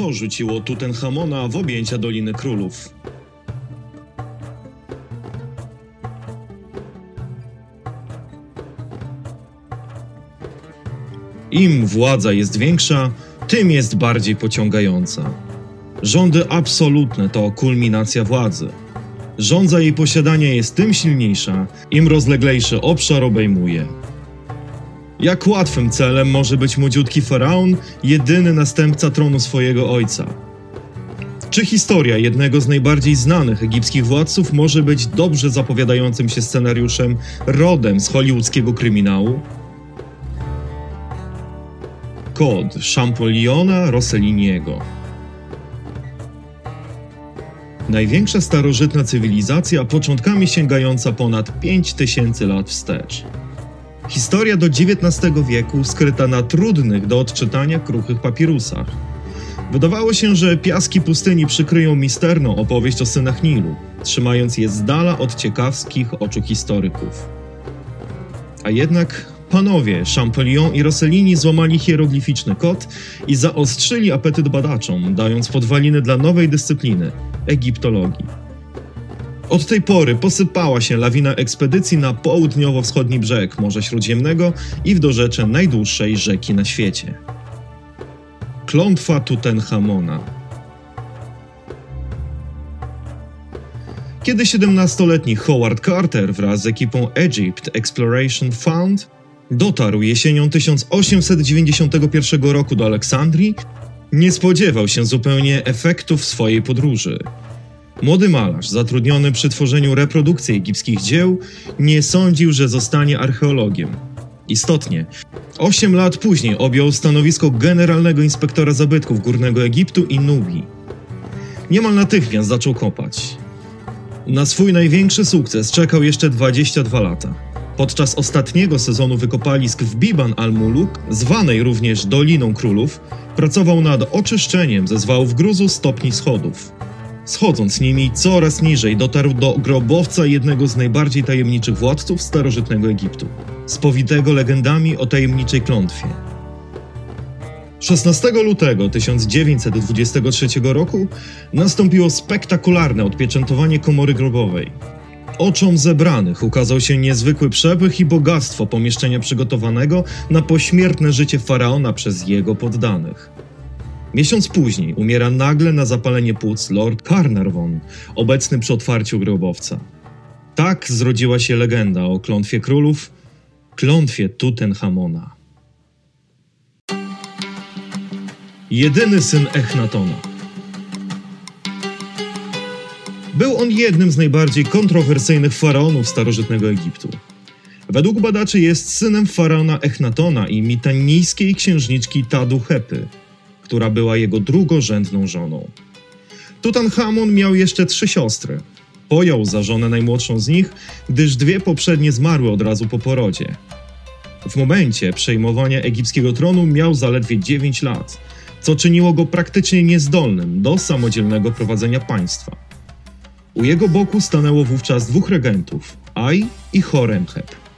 Co rzuciło Tutenchamona w objęcia Doliny Królów? Im władza jest większa, tym jest bardziej pociągająca. Rządy absolutne to kulminacja władzy. Rządza jej posiadania jest tym silniejsza, im rozleglejszy obszar obejmuje. Jak łatwym celem może być młodziutki faraon, jedyny następca tronu swojego ojca? Czy historia jednego z najbardziej znanych egipskich władców może być dobrze zapowiadającym się scenariuszem rodem z hollywoodzkiego kryminału? Kod Champoliona Rosselliniego Największa starożytna cywilizacja, początkami sięgająca ponad 5000 lat wstecz. Historia do XIX wieku skryta na trudnych do odczytania kruchych papirusach. Wydawało się, że piaski pustyni przykryją misterną opowieść o synach Nilu, trzymając je z dala od ciekawskich oczu historyków. A jednak panowie Champollion i Rossellini złamali hieroglificzny kod i zaostrzyli apetyt badaczom, dając podwaliny dla nowej dyscypliny egiptologii. Od tej pory posypała się lawina ekspedycji na południowo-wschodni brzeg Morza Śródziemnego i w dorzecze najdłuższej rzeki na świecie. Klątwa Tutenchamona. Kiedy 17-letni Howard Carter wraz z ekipą Egypt Exploration Fund dotarł jesienią 1891 roku do Aleksandrii, nie spodziewał się zupełnie efektów swojej podróży. Młody malarz, zatrudniony przy tworzeniu reprodukcji egipskich dzieł, nie sądził, że zostanie archeologiem. Istotnie, osiem lat później objął stanowisko generalnego inspektora zabytków Górnego Egiptu i Nubii. Niemal natychmiast zaczął kopać. Na swój największy sukces czekał jeszcze 22 lata. Podczas ostatniego sezonu wykopalisk w Biban al-Muluk, zwanej również Doliną Królów, pracował nad oczyszczeniem ze zwałów gruzu stopni schodów. Schodząc nimi coraz niżej, dotarł do grobowca jednego z najbardziej tajemniczych władców starożytnego Egiptu, spowitego legendami o tajemniczej klątwie. 16 lutego 1923 roku nastąpiło spektakularne odpieczętowanie komory grobowej. Oczom zebranych ukazał się niezwykły przepych i bogactwo pomieszczenia przygotowanego na pośmiertne życie faraona przez jego poddanych. Miesiąc później umiera nagle na zapalenie płuc Lord Carnarvon, obecny przy otwarciu grobowca. Tak zrodziła się legenda o klątwie królów, klątwie Tutenchamona. Jedyny syn Echnatona. Był on jednym z najbardziej kontrowersyjnych faraonów starożytnego Egiptu. Według badaczy jest synem faraona Echnatona i mitanijskiej księżniczki Tadu Hepy, która była jego drugorzędną żoną. Tutanchamon miał jeszcze trzy siostry. Pojął za żonę najmłodszą z nich, gdyż dwie poprzednie zmarły od razu po porodzie. W momencie przejmowania egipskiego tronu miał zaledwie 9 lat, co czyniło go praktycznie niezdolnym do samodzielnego prowadzenia państwa. U jego boku stanęło wówczas dwóch regentów, Aj i Horemheb.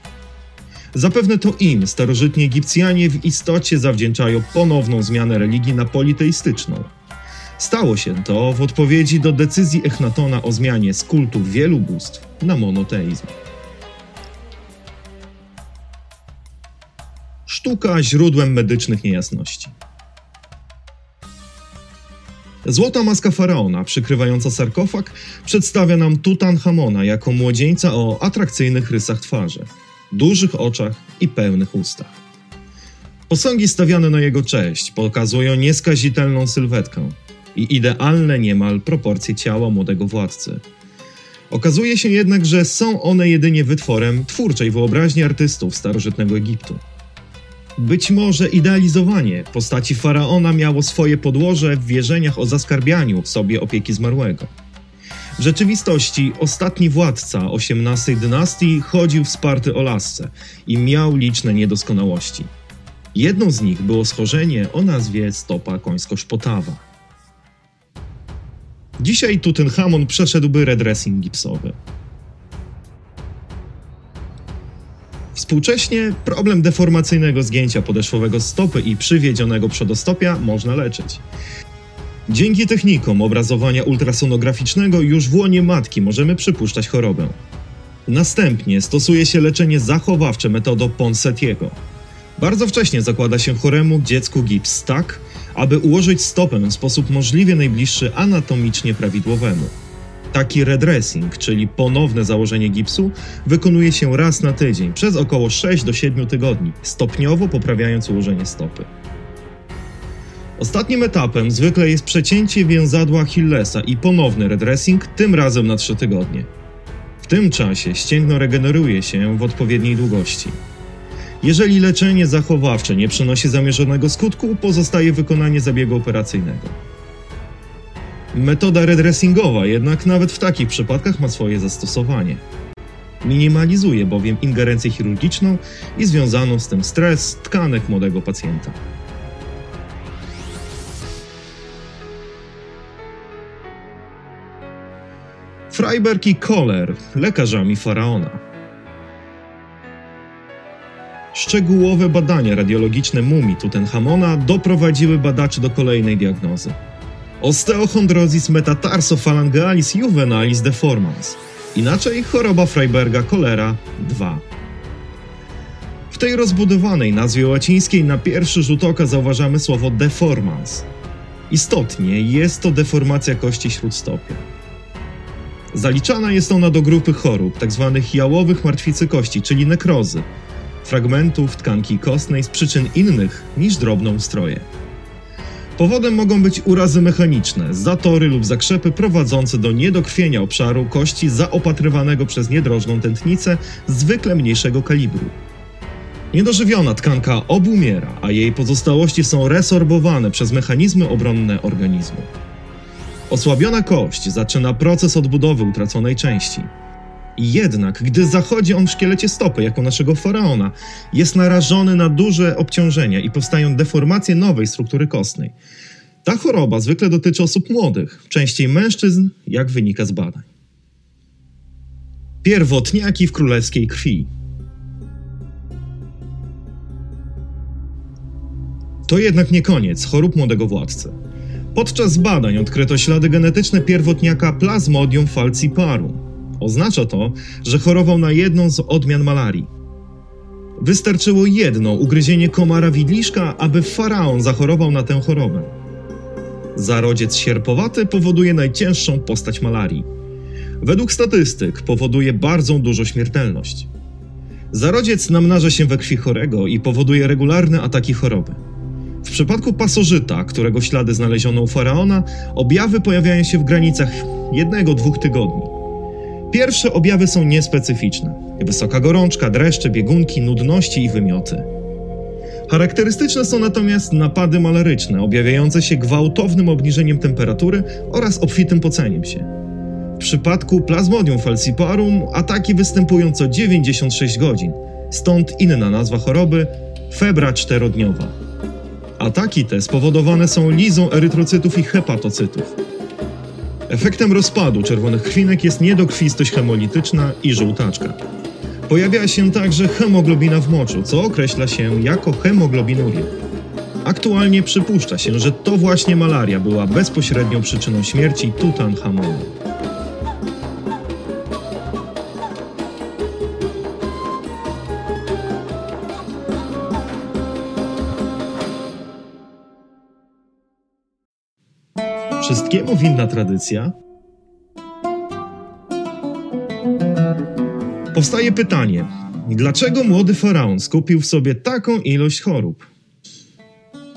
Zapewne to im starożytni Egipcjanie w istocie zawdzięczają ponowną zmianę religii na politeistyczną. Stało się to w odpowiedzi do decyzji Echnatona o zmianie z kultu wielu bóstw na monoteizm. Sztuka źródłem medycznych niejasności. Złota maska faraona, przykrywająca sarkofag, przedstawia nam Tutanchamona jako młodzieńca o atrakcyjnych rysach twarzy dużych oczach i pełnych ustach. Posągi stawiane na jego cześć pokazują nieskazitelną sylwetkę i idealne niemal proporcje ciała młodego władcy. Okazuje się jednak, że są one jedynie wytworem twórczej wyobraźni artystów starożytnego Egiptu. Być może idealizowanie postaci faraona miało swoje podłoże w wierzeniach o zaskarbianiu sobie opieki zmarłego. W rzeczywistości ostatni władca XVIII dynastii chodził wsparty o lasce i miał liczne niedoskonałości. Jedną z nich było schorzenie o nazwie stopa końsko-szpotawa. Dzisiaj Tutenchamon przeszedłby redressing gipsowy. Współcześnie problem deformacyjnego zgięcia podeszwowego stopy i przywiedzionego przedostopia można leczyć. Dzięki technikom obrazowania ultrasonograficznego już w łonie matki możemy przypuszczać chorobę. Następnie stosuje się leczenie zachowawcze metodą Ponsetiego. Bardzo wcześnie zakłada się choremu dziecku gips tak, aby ułożyć stopę w sposób możliwie najbliższy anatomicznie prawidłowemu. Taki redressing, czyli ponowne założenie gipsu, wykonuje się raz na tydzień przez około 6 do 7 tygodni, stopniowo poprawiając ułożenie stopy. Ostatnim etapem zwykle jest przecięcie więzadła Achillesa i ponowny redressing, tym razem na 3 tygodnie. W tym czasie ścięgno regeneruje się w odpowiedniej długości. Jeżeli leczenie zachowawcze nie przynosi zamierzonego skutku, pozostaje wykonanie zabiegu operacyjnego. Metoda redressingowa jednak nawet w takich przypadkach ma swoje zastosowanie. Minimalizuje bowiem ingerencję chirurgiczną i związaną z tym stres tkanek młodego pacjenta. Freiberg i Kohler, lekarzami faraona. Szczegółowe badania radiologiczne mumii Tutenchamona doprowadziły badaczy do kolejnej diagnozy. Osteochondrosis metatarsofalangealis juvenalis deformans, inaczej choroba Freiberga cholera 2. W tej rozbudowanej nazwie łacińskiej na pierwszy rzut oka zauważamy słowo deformans. Istotnie jest to deformacja kości śródstopia. Zaliczana jest ona do grupy chorób, tzw. Tak jałowych martwicy kości, czyli nekrozy, fragmentów tkanki kostnej z przyczyn innych niż drobnoustroje. Powodem mogą być urazy mechaniczne, zatory lub zakrzepy prowadzące do niedokrwienia obszaru kości zaopatrywanego przez niedrożną tętnicę zwykle mniejszego kalibru. Niedożywiona tkanka obumiera, a jej pozostałości są resorbowane przez mechanizmy obronne organizmu. Osłabiona kość zaczyna proces odbudowy utraconej części. Jednak, gdy zachodzi on w szkielecie stopy, jako naszego faraona, jest narażony na duże obciążenia i powstają deformacje nowej struktury kostnej. Ta choroba zwykle dotyczy osób młodych, częściej mężczyzn, jak wynika z badań. Pierwotniaki w królewskiej krwi. To jednak nie koniec chorób młodego władcy. Podczas badań odkryto ślady genetyczne pierwotniaka Plasmodium falciparum. Oznacza to, że chorował na jedną z odmian malarii. Wystarczyło jedno ugryzienie komara widliszka, aby faraon zachorował na tę chorobę. Zarodziec sierpowaty powoduje najcięższą postać malarii. Według statystyk powoduje bardzo dużą śmiertelność. Zarodziec namnaża się we krwi chorego i powoduje regularne ataki choroby. W przypadku pasożyta, którego ślady znaleziono u faraona, objawy pojawiają się w granicach jednego-dwóch tygodni. Pierwsze objawy są niespecyficzne: wysoka gorączka, dreszcze, biegunki, nudności i wymioty. Charakterystyczne są natomiast napady malaryczne, objawiające się gwałtownym obniżeniem temperatury oraz obfitym poceniem się. W przypadku Plasmodium falciparum ataki występują co 96 godzin, stąd inna nazwa choroby febra czterodniowa. Ataki te spowodowane są lizą erytrocytów i hepatocytów. Efektem rozpadu czerwonych krwinek jest niedokrwistość hemolityczna i żółtaczka. Pojawia się także hemoglobina w moczu, co określa się jako hemoglobinuria. Aktualnie przypuszcza się, że to właśnie malaria była bezpośrednią przyczyną śmierci Tutanchamona. Wszystkiemu winna tradycja? Powstaje pytanie, dlaczego młody faraon skupił w sobie taką ilość chorób?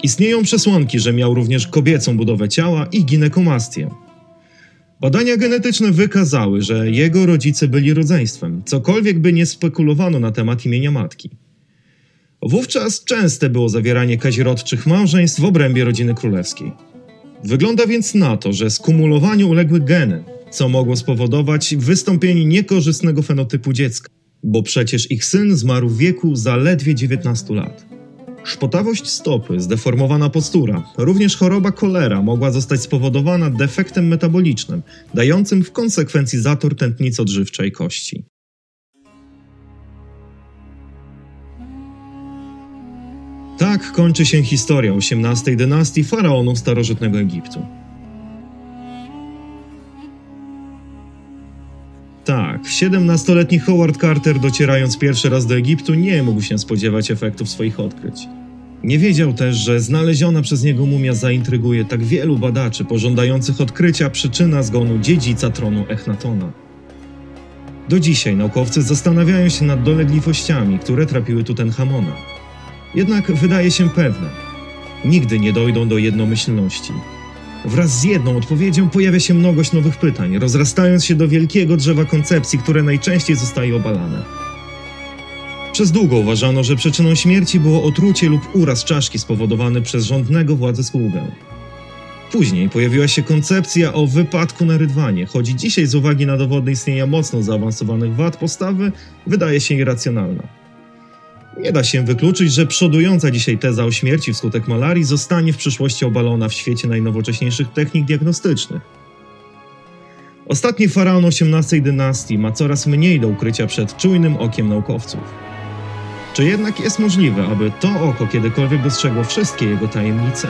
Istnieją przesłanki, że miał również kobiecą budowę ciała i ginekomastię. Badania genetyczne wykazały, że jego rodzice byli rodzeństwem, cokolwiek by nie spekulowano na temat imienia matki. Wówczas częste było zawieranie kazirodczych małżeństw w obrębie rodziny królewskiej. Wygląda więc na to, że skumulowaniu uległy geny, co mogło spowodować wystąpienie niekorzystnego fenotypu dziecka, bo przecież ich syn zmarł w wieku zaledwie 19 lat. Szpotawość stopy, zdeformowana postura, również choroba kolera mogła zostać spowodowana defektem metabolicznym, dającym w konsekwencji zator tętnicy odżywczej kości. Tak kończy się historia XVIII dynastii faraonów starożytnego Egiptu. Tak, 17-letni Howard Carter docierając pierwszy raz do Egiptu nie mógł się spodziewać efektów swoich odkryć. Nie wiedział też, że znaleziona przez niego mumia zaintryguje tak wielu badaczy pożądających odkrycia przyczyna zgonu dziedzica tronu Echnatona. Do dzisiaj naukowcy zastanawiają się nad dolegliwościami, które trapiły Tutenchamona. Jednak wydaje się pewne, nigdy nie dojdą do jednomyślności. Wraz z jedną odpowiedzią pojawia się mnogość nowych pytań, rozrastając się do wielkiego drzewa koncepcji, które najczęściej zostaje obalane. Przez długo uważano, że przyczyną śmierci było otrucie lub uraz czaszki spowodowany przez rządnego władzy sługę. Później pojawiła się koncepcja o wypadku na rydwanie, choć dzisiaj z uwagi na dowody istnienia mocno zaawansowanych wad postawy wydaje się irracjonalna. Nie da się wykluczyć, że przodująca dzisiaj teza o śmierci wskutek malarii zostanie w przyszłości obalona w świecie najnowocześniejszych technik diagnostycznych. Ostatni faraon XVIII dynastii ma coraz mniej do ukrycia przed czujnym okiem naukowców. Czy jednak jest możliwe, aby to oko kiedykolwiek dostrzegło wszystkie jego tajemnice?